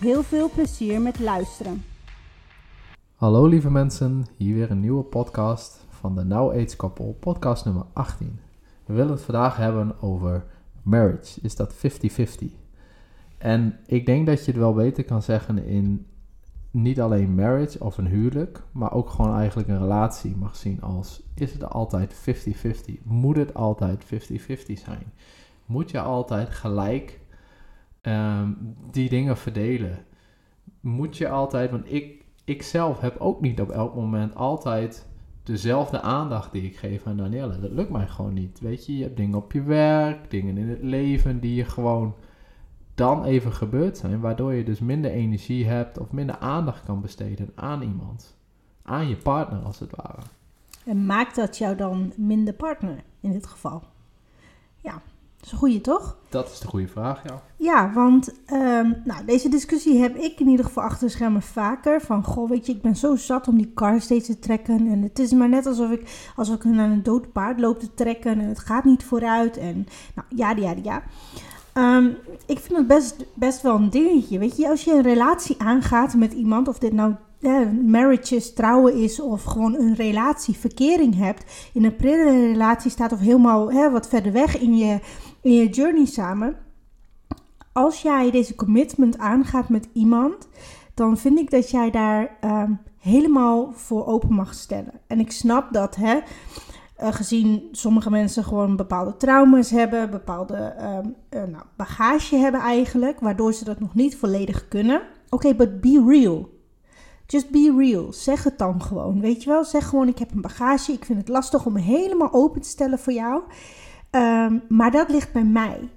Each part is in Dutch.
Heel veel plezier met luisteren. Hallo lieve mensen, hier weer een nieuwe podcast van de Now Age Couple, podcast nummer 18. We willen het vandaag hebben over marriage. Is dat 50-50? En ik denk dat je het wel beter kan zeggen in niet alleen marriage of een huwelijk, maar ook gewoon eigenlijk een relatie mag zien als: is het altijd 50-50? Moet het altijd 50-50 zijn? Moet je altijd gelijk ehm, die dingen verdelen? Moet je altijd, want ik, ik zelf heb ook niet op elk moment altijd dezelfde aandacht die ik geef aan Danielle. Dat lukt mij gewoon niet. Weet je, je hebt dingen op je werk, dingen in het leven die je gewoon dan even gebeurd zijn, waardoor je dus minder energie hebt of minder aandacht kan besteden aan iemand. Aan je partner als het ware. En maakt dat jou dan minder partner in dit geval? Ja, is een goede toch? Dat is de goede vraag, ja. Ja, want ehm, nou, deze discussie heb ik in ieder geval achter de schermen vaker. Van, goh, weet je, ik ben zo zat om die car steeds te trekken. En het is maar net alsof ik, alsof ik naar een dood paard loop te trekken. En het gaat niet vooruit. En nou, ja, ja, ja. Ehm, ik vind het best, best wel een dingetje. Weet je, als je een relatie aangaat met iemand, of dit nou marriages, trouwen is, of gewoon een relatie, verkering hebt, in een prille relatie staat of helemaal hè, wat verder weg in je, in je journey samen. Als jij deze commitment aangaat met iemand, dan vind ik dat jij daar ehm, helemaal voor open mag stellen. En ik snap dat, hè. Uh, gezien sommige mensen gewoon bepaalde trauma's hebben, bepaalde um, uh, nou, bagage hebben eigenlijk, waardoor ze dat nog niet volledig kunnen. Oké, but be real. Just be real. Zeg het dan gewoon. Weet je wel? Zeg gewoon: Ik heb een bagage. Ik vind het lastig om me helemaal open te stellen voor jou. Um, maar dat ligt bij mij.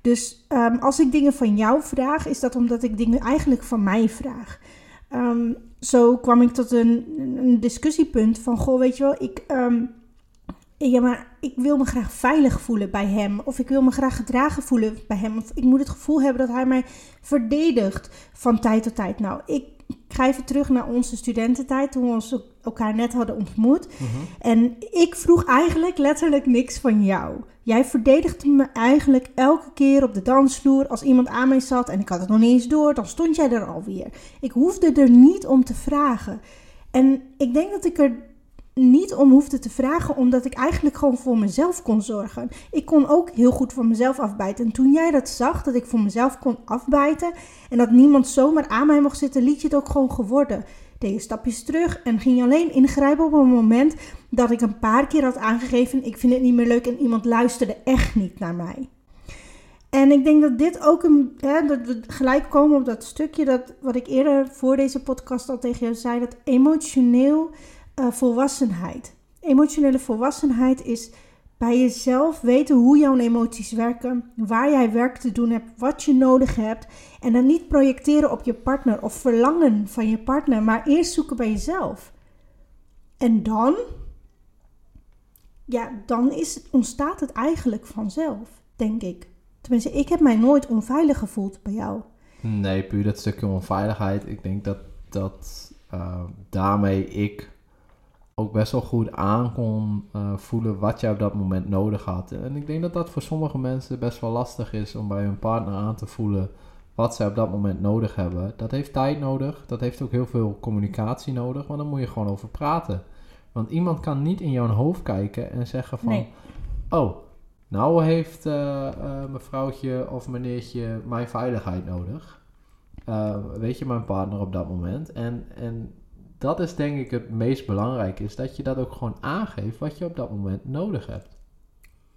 Dus um, als ik dingen van jou vraag, is dat omdat ik dingen eigenlijk van mij vraag. zo kwam ik tot een, een, discussiepunt van: Goh, weet je wel, ik ja, maar ik wil me graag veilig voelen bij hem. Of ik wil me graag gedragen voelen bij hem. Of ik moet het gevoel hebben dat hij mij verdedigt van tijd tot tijd. Nou, ik ga even terug naar onze studententijd toen we ons elkaar net hadden ontmoet. Mhm. En ik vroeg eigenlijk letterlijk niks van jou. Jij verdedigde me eigenlijk elke keer op de dansvloer als iemand aan mij zat en ik had het nog niet eens door, dan stond jij er alweer. Ik hoefde er niet om te vragen. En ik denk dat ik er niet om hoefde te vragen, omdat ik eigenlijk gewoon voor mezelf kon zorgen. Ik kon ook heel goed voor mezelf afbijten. En toen jij dat zag, dat ik voor mezelf kon afbijten en dat niemand zomaar aan mij mocht zitten, liet je het ook gewoon geworden. Deed je stapjes terug en ging je alleen ingrijpen op een moment dat ik een paar keer had aangegeven: ik vind het niet meer leuk en iemand luisterde echt niet naar mij. En ik denk dat dit ook een. Hè, dat we gelijk komen op dat stukje dat wat ik eerder voor deze podcast al tegen jou zei: dat emotioneel uh, volwassenheid. Emotionele volwassenheid is bij jezelf weten hoe jouw emoties werken, waar jij werk te doen hebt, wat je nodig hebt. En dan niet projecteren op je partner of verlangen van je partner, maar eerst zoeken bij jezelf. En dan, ja, dan is, ontstaat het eigenlijk vanzelf, denk ik. Tenminste, ik heb mij nooit onveilig gevoeld bij jou. Nee, puur dat stukje onveiligheid. Ik denk dat, dat uh, daarmee ik ook best wel goed aan kon uh, voelen wat je op dat moment nodig had. En ik denk dat dat voor sommige mensen best wel lastig is om bij hun partner aan te voelen wat zij op dat moment nodig hebben. Dat heeft tijd nodig, dat heeft ook heel veel communicatie nodig, maar dan moet je gewoon over praten. Want iemand kan niet in jouw hoofd kijken en zeggen van, nee. oh, nou heeft uh, uh, mevrouwtje of meneertje mijn veiligheid nodig. weet je, mijn partner op dat moment. En, en dat is denk ik het meest belangrijke, is dat je dat ook gewoon aangeeft wat je op dat moment nodig hebt.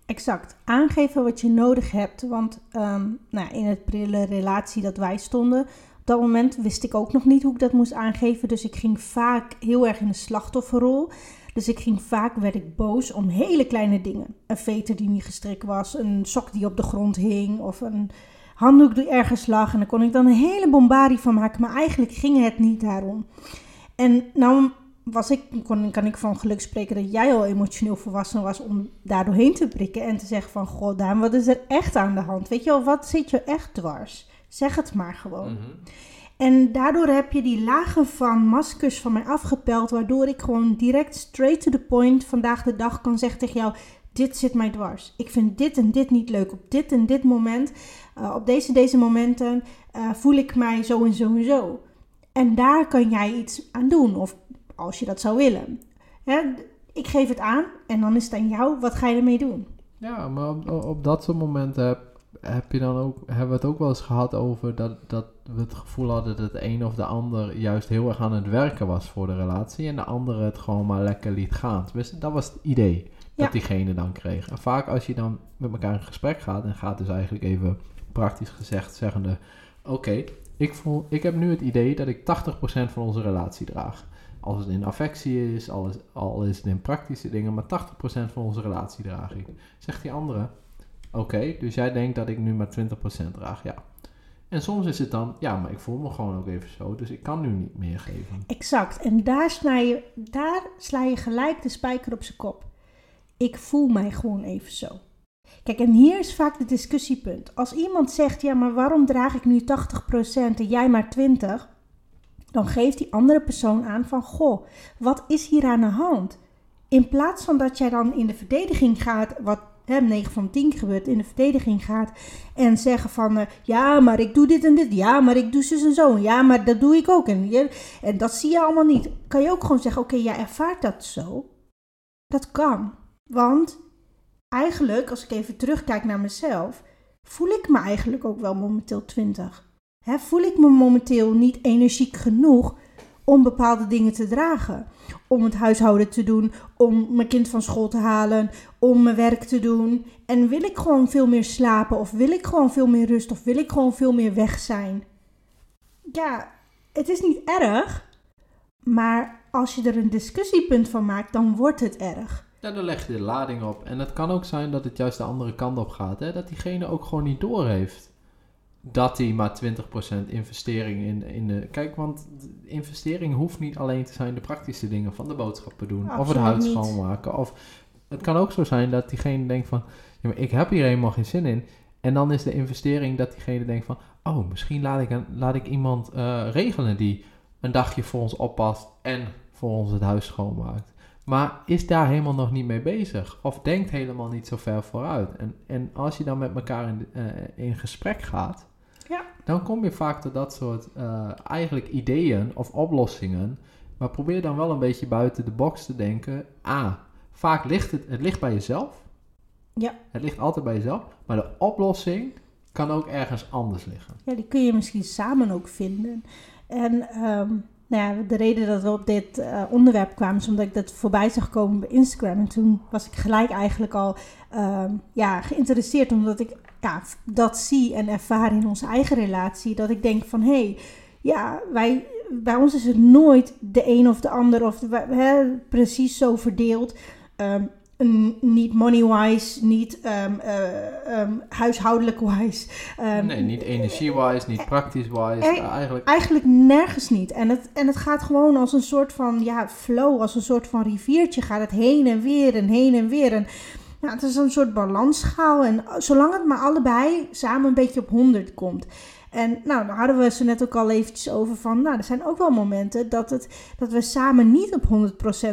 Exact, aangeven wat je nodig hebt. Want um, nou, in het prille relatie dat wij stonden, op dat moment wist ik ook nog niet hoe ik dat moest aangeven. Dus ik ging vaak heel erg in de slachtofferrol. Dus ik ging vaak, werd ik boos om hele kleine dingen. Een veter die niet gestrikt was, een sok die op de grond hing of een handdoek die ergens lag. En daar kon ik dan een hele bombardie van maken. Maar eigenlijk ging het niet daarom. En nou was ik, kon, kan ik van geluk spreken dat jij al emotioneel volwassen was om daar doorheen te prikken. En te zeggen van, god Daan, wat is er echt aan de hand? Weet je wel, wat zit je echt dwars? Zeg het maar gewoon. Mhm. En daardoor heb je die lagen van maskers van mij afgepeld, waardoor ik gewoon direct straight to the point vandaag de dag kan zeggen tegen jou: dit zit mij dwars. Ik vind dit en dit niet leuk op dit en dit moment. Uh, op deze deze momenten uh, voel ik mij zo en zo en zo. En daar kan jij iets aan doen, of als je dat zou willen. Hè, ik geef het aan en dan is het aan jou, wat ga je ermee doen? Ja, maar op, op dat soort momenten heb, heb je dan ook, hebben we het ook wel eens gehad over dat, dat we het gevoel hadden dat de een of de ander juist heel erg aan het werken was voor de relatie en de andere het gewoon maar lekker liet gaan. Dus dat was het idee dat diegene dan kreeg. En vaak als je dan met elkaar in gesprek gaat en gaat dus eigenlijk even praktisch gezegd zeggende, oké, ik, voel, ik heb nu het idee dat ik 80% van onze relatie draag. Als het in affectie is, al is, is het in praktische dingen, maar 80% van onze relatie draag ik. Zegt die andere, oké, dus jij denkt dat ik nu maar 20% draag, ja. En soms is het dan, ja, maar ik voel me gewoon ook even zo, dus ik kan nu niet meer geven. Exact, en daar sla je, daar sla je gelijk de spijker op zijn kop. Ik voel mij gewoon even zo. Kijk, en hier is vaak het discussiepunt. Als iemand zegt, ja, maar waarom draag ik nu 80% en jij maar 20%? Dan geeft die andere persoon aan van, goh, wat is hier aan de hand? In plaats van dat jij dan in de verdediging gaat, wat hè, 9 van 10 gebeurt, in de verdediging gaat en zeggen van, uh, ja, maar ik doe dit en dit, ja, maar ik doe zus en zo, ja, maar dat doe ik ook. En, en dat zie je allemaal niet. Kan je ook gewoon zeggen, oké, jij ervaart dat zo. Dat kan. Want eigenlijk, als ik even terugkijk naar mezelf, voel ik me eigenlijk ook wel momenteel 20. He, voel ik me momenteel niet energiek genoeg om bepaalde dingen te dragen. Om het huishouden te doen, om mijn kind van school te halen, om mijn werk te doen. En wil ik gewoon veel meer slapen, of wil ik gewoon veel meer rust, of wil ik gewoon veel meer weg zijn? Ja, het is niet erg, maar als je er een discussiepunt van maakt, dan wordt het erg. Ja, dan leg je de lading op. En het kan ook zijn dat het juist de andere kant op gaat. Hè? Dat diegene ook gewoon niet doorheeft dat hij maar 20% investering in, in de... Kijk, want investering hoeft niet alleen te zijn de praktische dingen van de boodschappen doen. of het huid schoonmaken. Of het kan ook zo zijn dat diegene denkt van... Ja, maar ik heb hier helemaal geen zin in. En dan is de investering dat diegene denkt van... Oh, misschien laat ik, een, laat ik iemand uh, regelen die een dagje voor ons oppast en voor ons het huis schoonmaakt. Maar is daar helemaal nog niet mee bezig. Of denkt helemaal niet zo ver vooruit. En, en als je dan met elkaar in, uh, in gesprek gaat, ja. dan kom je vaak tot dat soort uh, eigenlijk ideeën of oplossingen. Maar probeer dan wel een beetje buiten de box te denken. Ah, vaak ligt het, het ligt bij jezelf. Ja. Het ligt altijd bij jezelf. Maar de oplossing kan ook ergens anders liggen. Ja, die kun je misschien samen ook vinden. En um, nou ja, de reden dat we op dit uh, onderwerp kwamen is omdat ik dat voorbij zag komen bij Instagram. En toen was ik gelijk eigenlijk al uh, ja, geïnteresseerd omdat ik ja, dat zie en ervaar in onze eigen relatie. Dat ik denk van hé, hey, ja, wij, bij ons is het nooit de een of de ander of hè, precies zo verdeeld. Um, niet money-wise, niet um, uh, um, huishoudelijk-wise. Um, nee, niet energie-wise, niet praktisch-wise. E eigenlijk... eigenlijk nergens niet. En het, en het gaat gewoon als een soort van ja, flow, als een soort van riviertje gaat het heen en weer en heen en weer. En ja, het is een soort balansschaal. En zolang het maar allebei samen een beetje op 100 komt. En nou, daar hadden we ze net ook al eventjes over van, nou, er zijn ook wel momenten dat, het, dat we samen niet op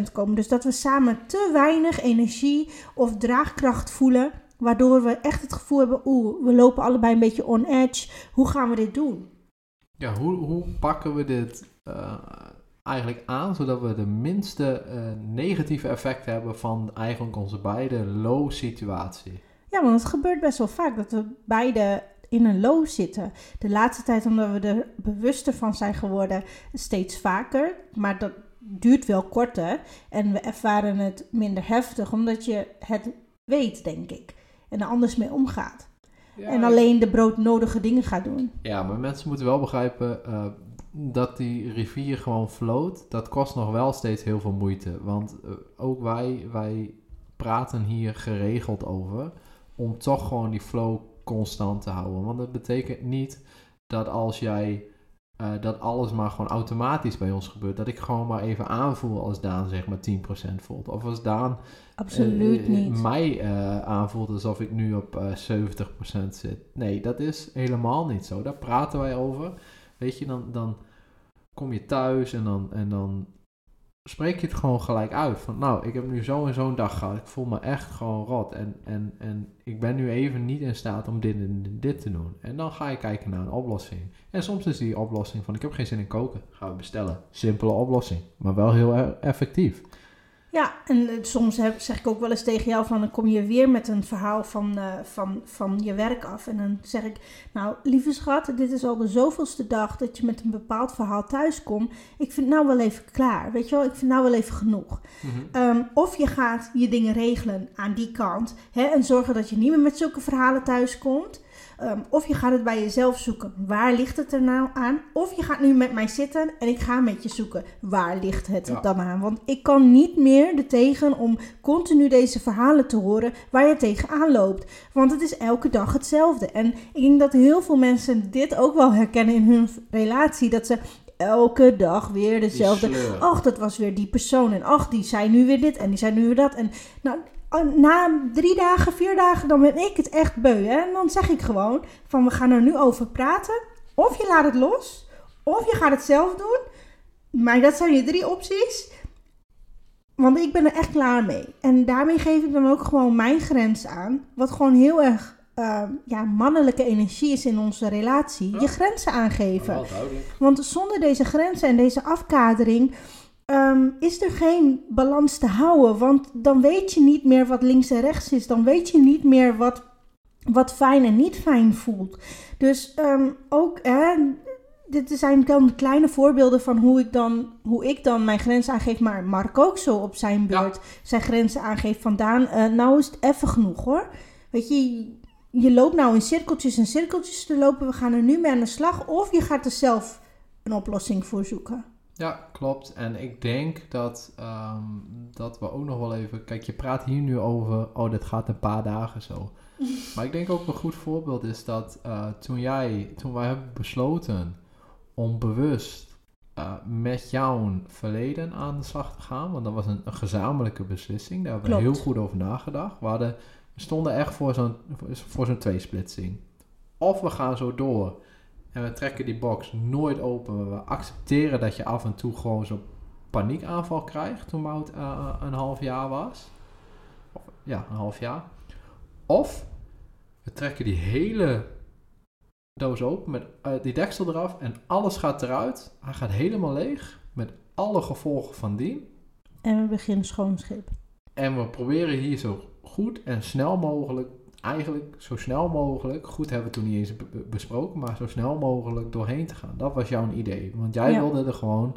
100% komen. Dus dat we samen te weinig energie of draagkracht voelen, waardoor we echt het gevoel hebben, oeh, we lopen allebei een beetje on edge. Hoe gaan we dit doen? Ja, hoe, hoe pakken we dit uh, eigenlijk aan, zodat we de minste uh, negatieve effecten hebben van eigenlijk onze beide low situatie? Ja, want het gebeurt best wel vaak dat we beide in een low zitten. De laatste tijd, omdat we er bewuster van zijn geworden, steeds vaker. Maar dat duurt wel korter. En we ervaren het minder heftig, omdat je het weet, denk ik. En er anders mee omgaat. en alleen de broodnodige dingen gaat doen. Ja, maar mensen moeten wel begrijpen uh, dat die rivier gewoon floot. Dat kost nog wel steeds heel veel moeite. Want uh, ook wij, wij praten hier geregeld over. Om toch gewoon die flow constant te houden. Want dat betekent niet dat als jij eh, dat alles maar gewoon automatisch bij ons gebeurt. Dat ik gewoon maar even aanvoel als Daan zeg maar 10% voelt. Of als Daan Absoluut eh, niet. mij eh, aanvoelt alsof ik nu op eh 70% zit. Nee, dat is helemaal niet zo. Daar praten wij over. Weet je, dan, dan kom je thuis en dan, en dan spreek je het gewoon gelijk uit. Van nou, ik heb nu zo en zo'n dag gehad. Ik voel me echt gewoon rot. En, en, en ik ben nu even niet in staat om dit en dit te doen. En dan ga je kijken naar een oplossing. En soms is die oplossing van ik heb geen zin in koken. Gaan we bestellen. Simpele oplossing. Maar wel heel e- effectief. Ja, en eh, soms heb, zeg ik ook wel eens tegen jou van dan kom je weer met een verhaal van, eh, van, van je werk af. En dan zeg ik, nou lieve schat, dit is al de zoveelste dag dat je met een bepaald verhaal thuiskomt. Ik vind het nou wel even klaar, weet je wel, ik vind nou wel even genoeg. Ehm, of je gaat je dingen regelen aan die kant hè, en zorgen dat je niet meer met zulke verhalen thuiskomt. Ehm, of je gaat het bij jezelf zoeken. Waar ligt het er nou aan? Of je gaat nu met mij zitten en ik ga met je zoeken. Waar ligt het Ja. dan aan? Want ik kan niet meer er tegen om continu deze verhalen te horen waar je tegenaan loopt. Want het is elke dag hetzelfde. En ik denk dat heel veel mensen dit ook wel herkennen in hun relatie. Dat ze elke dag weer dezelfde ach, dat was weer die persoon. En ach, die zei nu weer dit en die zei nu weer dat. En nou, na drie dagen, vier dagen, dan ben ik het echt beu. Hè? En dan zeg ik gewoon van, we gaan er nu over praten. Of je laat het los, of je gaat het zelf doen. Maar dat zijn je drie opties. Want ik ben er echt klaar mee. En daarmee geef ik dan ook gewoon mijn grens aan. Wat gewoon heel erg eh, ja, mannelijke energie is in onze relatie. Ja. Je grenzen aangeven. Want zonder deze grenzen en deze afkadering ehm, is er geen balans te houden. Want dan weet je niet meer wat links en rechts is. Dan weet je niet meer wat, wat fijn en niet fijn voelt. Dus ehm, ook, hè, dit zijn dan kleine voorbeelden van hoe ik dan, hoe ik dan mijn grenzen aangeef. Maar Mark ook zo op zijn beurt zijn grenzen aangeeft. Van Daan, eh, nou is het even genoeg hoor. Weet je, je loopt nou in cirkeltjes en cirkeltjes te lopen. We gaan er nu mee aan de slag. Of je gaat er zelf een oplossing voor zoeken. Ja, klopt. En ik denk dat, ehm, dat we ook nog wel even... Kijk, je praat hier nu over... Oh, dit gaat een paar dagen zo. Maar ik denk ook een goed voorbeeld is dat eh, toen jij... Toen wij hebben besloten om bewust eh, met jouw verleden aan de slag te gaan. Want dat was een, een gezamenlijke beslissing. Daar hebben we heel goed over nagedacht. We, hadden, we stonden echt voor zo'n, voor zo'n tweesplitsing. Of we gaan zo door en we trekken die box nooit open. We accepteren dat je af en toe gewoon zo'n paniekaanval krijgt toen Mout eh, een half jaar was. Of, ja, een half jaar. Of we trekken die hele doos open met eh, die deksel eraf en alles gaat eruit. Hij gaat helemaal leeg met alle gevolgen van dien. En we beginnen schoonschip. En we proberen hier zo goed en snel mogelijk, eigenlijk zo snel mogelijk, goed hebben we toen niet eens be- be- besproken, maar zo snel mogelijk doorheen te gaan. Dat was jouw idee. Want jij Ja. wilde er gewoon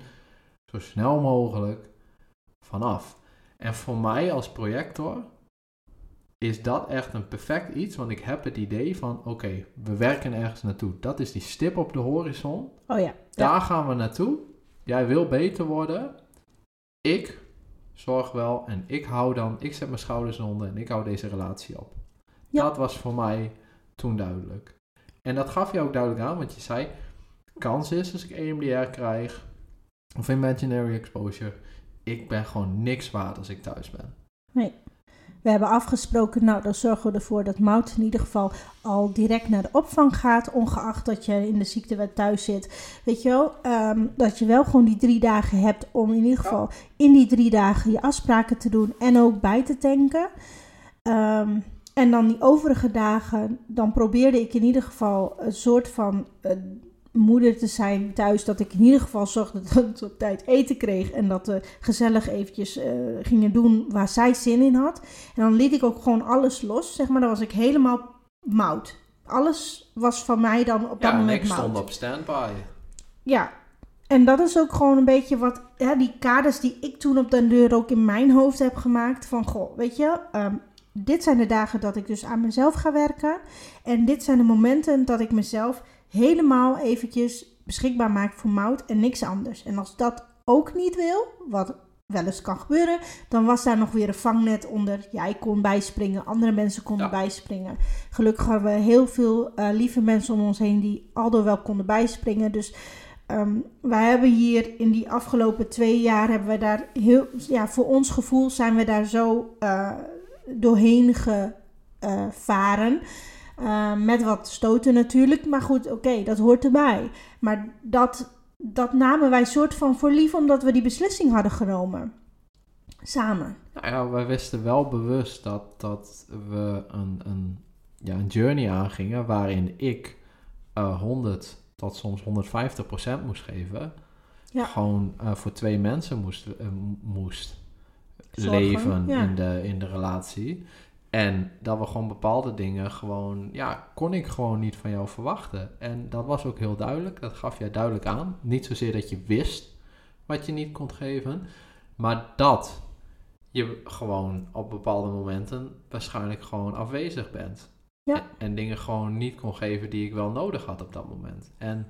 zo snel mogelijk vanaf. En voor mij als projector is dat echt een perfect iets, want ik heb het idee van, oké, we werken ergens naartoe. Dat is die stip op de horizon. Oh ja. Daar gaan we naartoe. Jij wil beter worden. Ik zorg wel en ik hou dan, ik zet mijn schouders onder en ik hou deze relatie op. Ja. Dat was voor mij toen duidelijk. En dat gaf je ook duidelijk aan, want je zei, kans is als ik EMDR krijg of imaginary exposure, ik ben gewoon niks waard als ik thuis ben. We hebben afgesproken, nou dan zorgen we ervoor dat Mout in ieder geval al direct naar de opvang gaat. Ongeacht dat je in de ziektewet thuis zit. Weet je wel, ehm, dat je wel gewoon die drie dagen hebt om in ieder geval in die drie dagen je afspraken te doen en ook bij te tanken. Ehm, en dan die overige dagen, dan probeerde ik in ieder geval een soort van eh, moeder te zijn thuis. Dat ik in ieder geval zorgde dat ze op tijd eten kreeg. En dat we gezellig eventjes eh, gingen doen waar zij zin in had. En dan liet ik ook gewoon alles los. Zeg maar, dan was ik helemaal mout. Alles was van mij dan op dat Ja, en moment ik mout. stond op standby. Ja, en dat is ook gewoon een beetje wat, ja, die kaders die ik toen op den deur ook in mijn hoofd heb gemaakt. Van, goh, weet je, ehm, dit zijn de dagen dat ik dus aan mezelf ga werken. En dit zijn de momenten dat ik mezelf helemaal eventjes beschikbaar maak voor mout en niks anders. En als dat ook niet wil, wat wel eens kan gebeuren, dan was daar nog weer een vangnet onder. Jij kon bijspringen, andere mensen konden Ja. bijspringen. Gelukkig hadden we heel veel eh, lieve mensen om ons heen die aldoor wel konden bijspringen. Dus ehm, wij hebben hier in die afgelopen twee jaar, hebben we daar heel, ja, voor ons gevoel zijn we daar zo eh, doorheen gevaren. Eh, met wat stoten natuurlijk, maar goed, oké, dat hoort erbij. Maar dat, dat namen wij soort van voor lief omdat we die beslissing hadden genomen. Samen. Nou ja, wij wisten wel bewust dat, dat we een, een, ja, een journey aangingen waarin ik eh 100 tot soms 150 procent moest geven. Ja. Gewoon eh, voor twee mensen moest, eh, moest Zorgen, leven ja. in, de, in de relatie. En dat we gewoon bepaalde dingen gewoon, ja, kon ik gewoon niet van jou verwachten. En dat was ook heel duidelijk. Dat gaf jij duidelijk aan. Niet zozeer dat je wist wat je niet kon geven, maar dat je gewoon op bepaalde momenten waarschijnlijk gewoon afwezig bent. Ja. En, en dingen gewoon niet kon geven die ik wel nodig had op dat moment. En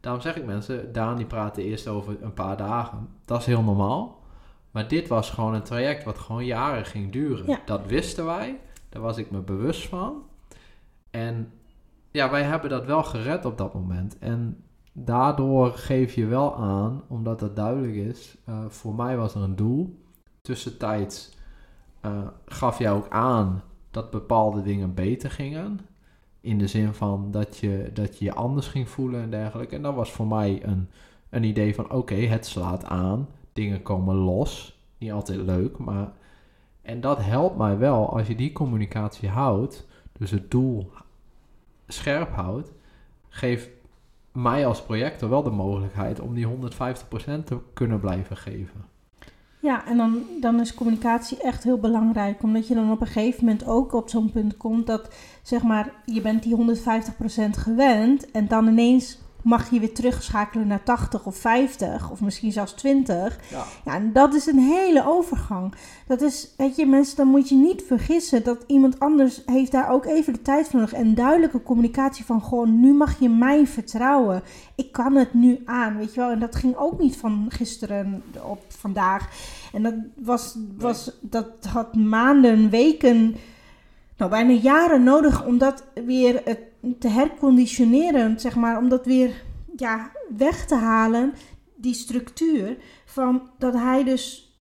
daarom zeg ik mensen, Daan die praatte eerst over een paar dagen. Dat is heel normaal. Maar dit was gewoon een traject wat gewoon jaren ging duren. Ja. Dat wisten wij. Daar was ik me bewust van. En ja, wij hebben dat wel gered op dat moment. En daardoor geef je wel aan, omdat het duidelijk is, eh, voor mij was er een doel. Tussentijds eh, gaf jij ook aan dat bepaalde dingen beter gingen. In de zin van dat je dat je, je anders ging voelen en dergelijke. En dat was voor mij een, een idee van oké, het slaat aan. Dingen komen los. Niet altijd leuk, maar... En dat helpt mij wel als je die communicatie houdt. Dus het doel scherp houdt. Geeft mij als projector wel de mogelijkheid om die 150% te kunnen blijven geven. Ja, en dan, dan is communicatie echt heel belangrijk. Omdat je dan op een gegeven moment ook op zo'n punt komt dat, zeg maar, je bent die 150% gewend. En dan ineens mag je weer terugschakelen naar 80 of 50 of misschien zelfs 20. Ja. Ja, en dat is een hele overgang. Dat is, weet je, mensen, dan moet je niet vergissen dat iemand anders heeft daar ook even de tijd voor nodig. En duidelijke communicatie van gewoon, nu mag je mij vertrouwen. Ik kan het nu aan, weet je wel. En dat ging ook niet van gisteren op vandaag. En dat was, was dat had maanden, weken, nou bijna jaren nodig om dat weer het, te herconditioneren, zeg maar. Om dat weer ja, weg te halen, die structuur. Van dat hij dus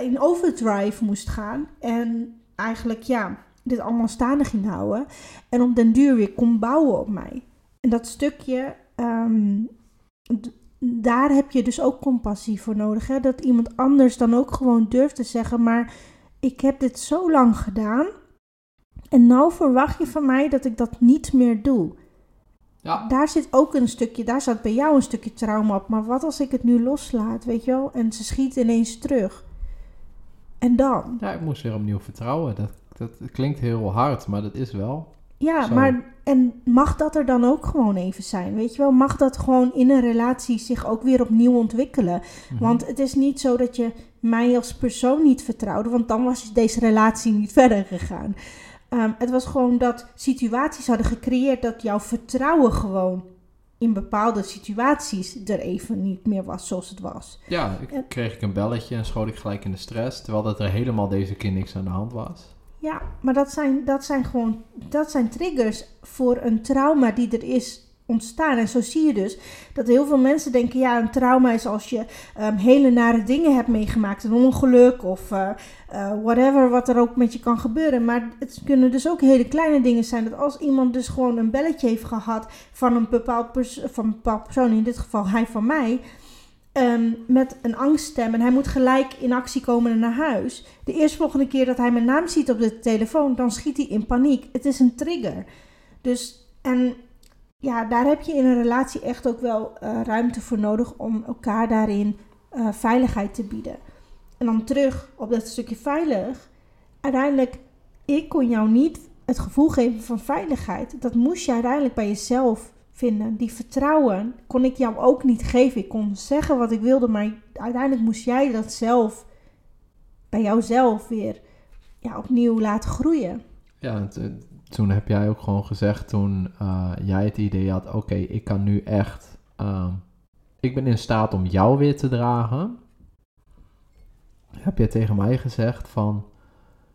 in overdrive moest gaan. En eigenlijk, ja, dit allemaal staande ging houden. En op den duur weer kon bouwen op mij. En dat stukje, ehm, daar heb je dus ook compassie voor nodig. Hè? Dat iemand anders dan ook gewoon durft te zeggen, maar ik heb dit zo lang gedaan. En nou verwacht je van mij dat ik dat niet meer doe. Ja. Daar zit ook een stukje, daar zat bij jou een stukje trauma op. Maar wat als ik het nu loslaat, weet je wel? En ze schiet ineens terug. En dan? Ja, ik moest weer opnieuw vertrouwen. Dat, dat klinkt heel hard, maar dat is wel. Ja, Zo. maar en mag dat er dan ook gewoon even zijn? Weet je wel, mag dat gewoon in een relatie zich ook weer opnieuw ontwikkelen? Mhm. Want het is niet zo dat je mij als persoon niet vertrouwde, want dan was deze relatie niet verder gegaan. Ehm, het was gewoon dat situaties hadden gecreëerd dat jouw vertrouwen gewoon in bepaalde situaties er even niet meer was zoals het was. Ja, ik, En- kreeg ik een belletje en schoot ik gelijk in de stress. Terwijl dat er helemaal deze keer niks aan de hand was. Ja, maar dat zijn, dat zijn gewoon dat zijn triggers voor een trauma die er is ontstaan. En zo zie je dus dat heel veel mensen denken: ja, een trauma is als je ehm, hele nare dingen hebt meegemaakt, een ongeluk of eh, eh, whatever wat er ook met je kan gebeuren. Maar het kunnen dus ook hele kleine dingen zijn. Dat als iemand dus gewoon een belletje heeft gehad van een bepaald, pers- van een persoon, in dit geval hij van mij. ehm, met een angststem en hij moet gelijk in actie komen en naar huis. De eerstvolgende keer dat hij mijn naam ziet op de telefoon, dan schiet hij in paniek. Het is een trigger. Dus, en ja, daar heb je in een relatie echt ook wel eh, ruimte voor nodig om elkaar daarin eh, veiligheid te bieden. En dan terug op dat stukje veilig. Uiteindelijk, ik kon jou niet het gevoel geven van veiligheid. Dat moest je uiteindelijk bij jezelf vinden. Die vertrouwen kon ik jou ook niet geven. Ik kon zeggen wat ik wilde, maar uiteindelijk moest jij dat zelf bij jouzelf weer ja, opnieuw laten groeien. Ja, en t- toen heb jij ook gewoon gezegd, toen eh, jij het idee had, oké, ik kan nu echt, ehm, ik ben in staat om jou weer te dragen. heb je tegen mij gezegd van,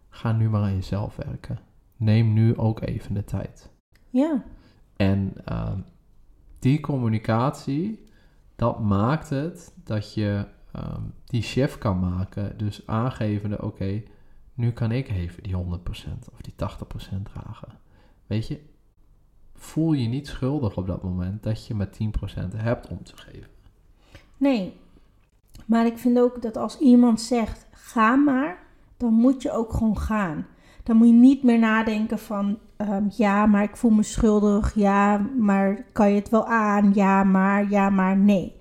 ga nu maar aan jezelf werken. Neem nu ook even de tijd. Ja, En ehm, die communicatie, dat maakt het dat je ehm, die shift kan maken. Dus aangevende, oké, nu kan ik even die 100% of die 80% dragen. Weet je, voel je niet schuldig op dat moment dat je met 10% hebt om te geven. nee. Maar ik vind ook dat als iemand zegt, ga maar, dan moet je ook gewoon gaan. Dan moet je niet meer nadenken van, ehm, ja, maar ik voel me schuldig. Ja, maar kan je het wel aan? Ja, maar, ja, maar, nee.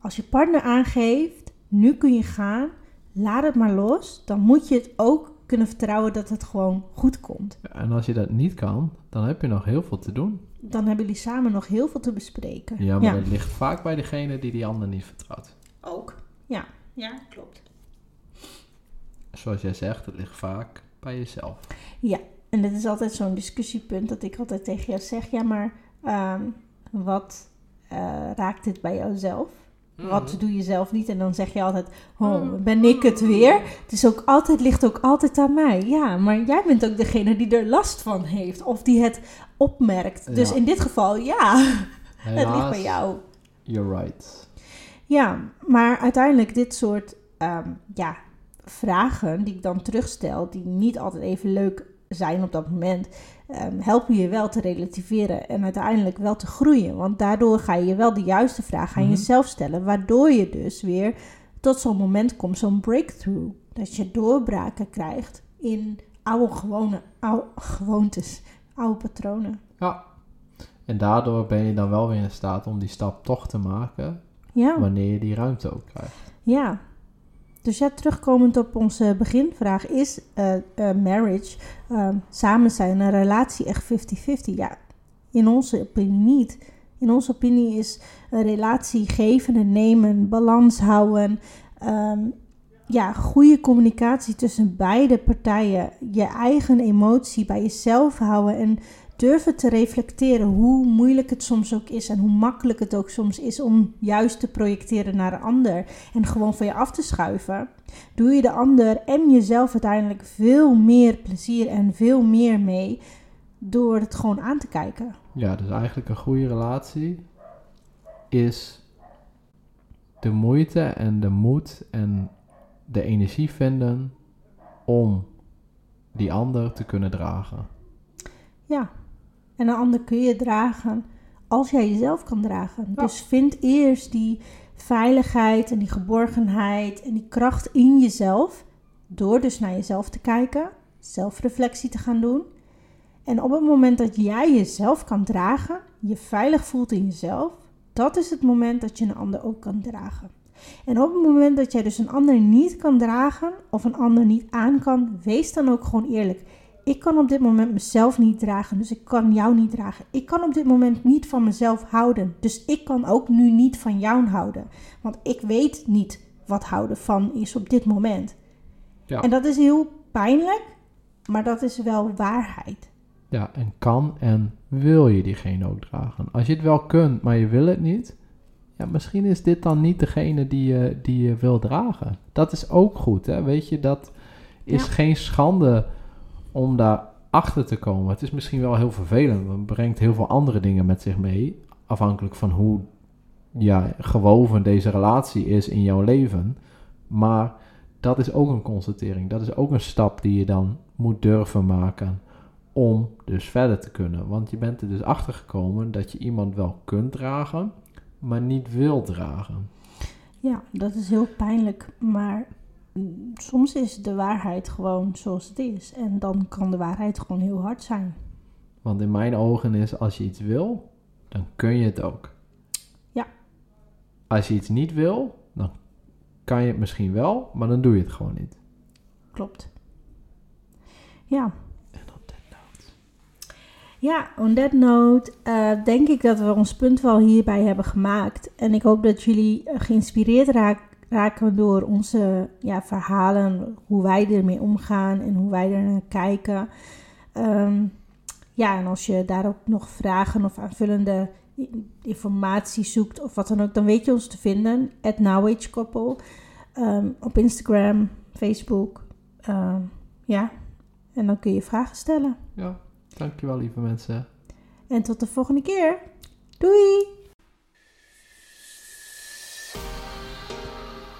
Als je partner aangeeft, nu kun je gaan, laat het maar los. Dan moet je het ook kunnen vertrouwen dat het gewoon goed komt. En als je dat niet kan, dan heb je nog heel veel te doen. Dan hebben jullie samen nog heel veel te bespreken. Ja, maar dat ligt vaak bij degene die die ander niet vertrouwt. ook. Ja, ja, klopt. Zoals jij zegt, het ligt vaak bij jezelf. En dat is altijd zo'n discussiepunt dat ik altijd tegen jou zeg: ja, maar ehm, wat eh, raakt dit bij jouzelf? Wat doe je zelf niet? En dan zeg je altijd: Oh, ben ik het weer? Het is ook altijd, ligt ook altijd aan mij. Ja, maar jij bent ook degene die er last van heeft of die het opmerkt. Dus Ja. in dit geval, ja, het ligt bij jou. You're right. Ja, maar uiteindelijk dit soort ehm, ja, vragen die ik dan terugstel, die niet altijd even leuk zijn op dat moment, ehm, helpen je wel te relativeren en uiteindelijk wel te groeien. Want daardoor ga je wel de juiste vraag aan Mhm. jezelf stellen, waardoor je dus weer tot zo'n moment komt, zo'n breakthrough. Dat je doorbraken krijgt in oude gewone, oude gewoontes, oude patronen. Ja. En daardoor ben je dan wel weer in staat om die stap toch te maken, Ja. wanneer je die ruimte ook krijgt. Ja. Dus ja, terugkomend op onze beginvraag, is eh, eh, marriage, ehm, samen zijn, een relatie echt 50-50? Ja, in onze opinie niet. In onze opinie is een relatie geven en nemen, balans houden, ehm, ja, goede communicatie tussen beide partijen, je eigen emotie bij jezelf houden en durven te reflecteren hoe moeilijk het soms ook is en hoe makkelijk het ook soms is om juist te projecteren naar een ander en gewoon van je af te schuiven, doe je de ander en jezelf uiteindelijk veel meer plezier en veel meer mee door het gewoon aan te kijken. Ja, dus eigenlijk een goede relatie is de moeite en de moed en de energie vinden om die ander te kunnen dragen. Ja, en een ander kun je dragen als jij jezelf kan dragen. Ja. Dus vind eerst die veiligheid en die geborgenheid en die kracht in jezelf. Door dus naar jezelf te kijken, zelfreflectie te gaan doen. En op het moment dat jij jezelf kan dragen, je veilig voelt in jezelf, dat is het moment dat je een ander ook kan dragen. En op het moment dat jij dus een ander niet kan dragen of een ander niet aan kan, wees dan ook gewoon eerlijk. Ik kan op dit moment mezelf niet dragen, dus ik kan jou niet dragen. Ik kan op dit moment niet van mezelf houden, dus ik kan ook nu niet van jou houden. Want ik weet niet wat houden van is op dit moment. Ja. En dat is heel pijnlijk, maar dat is wel waarheid. Ja, en kan en wil je diegene ook dragen? Als je het wel kunt, maar je wil het niet, ja, misschien is dit dan niet degene die je, die je wil dragen. Dat is ook goed, hè? Weet je, dat is Ja. geen schande om daar achter te komen. Het is misschien wel heel vervelend, het brengt heel veel andere dingen met zich mee, afhankelijk van hoe ja, gewoven deze relatie is in jouw leven. Maar dat is ook een constatering. Dat is ook een stap die je dan moet durven maken om dus verder te kunnen. Want je bent er dus achter gekomen dat je iemand wel kunt dragen, maar niet wil dragen. Ja, dat is heel pijnlijk, maar soms is de waarheid gewoon zoals het is. En dan kan de waarheid gewoon heel hard zijn. Want in mijn ogen is als je iets wil, dan kun je het ook. Ja. Als je iets niet wil, dan kan je het misschien wel, maar dan doe je het gewoon niet. Klopt. Ja, En op that note. Ja, on that note eh, denk ik dat we ons punt wel hierbij hebben gemaakt. En ik hoop dat jullie eh, geïnspireerd raak- raken door onze ja, verhalen, hoe wij ermee omgaan en hoe wij er naar kijken. Ehm, ja, en als je daarop nog vragen of aanvullende informatie zoekt of wat dan ook, dan weet je ons te vinden. At Now Age Couple. Ehm, op Instagram, Facebook. Ehm, ja, en dan kun je vragen stellen. Ja, dankjewel lieve mensen. En tot de volgende keer. Doei!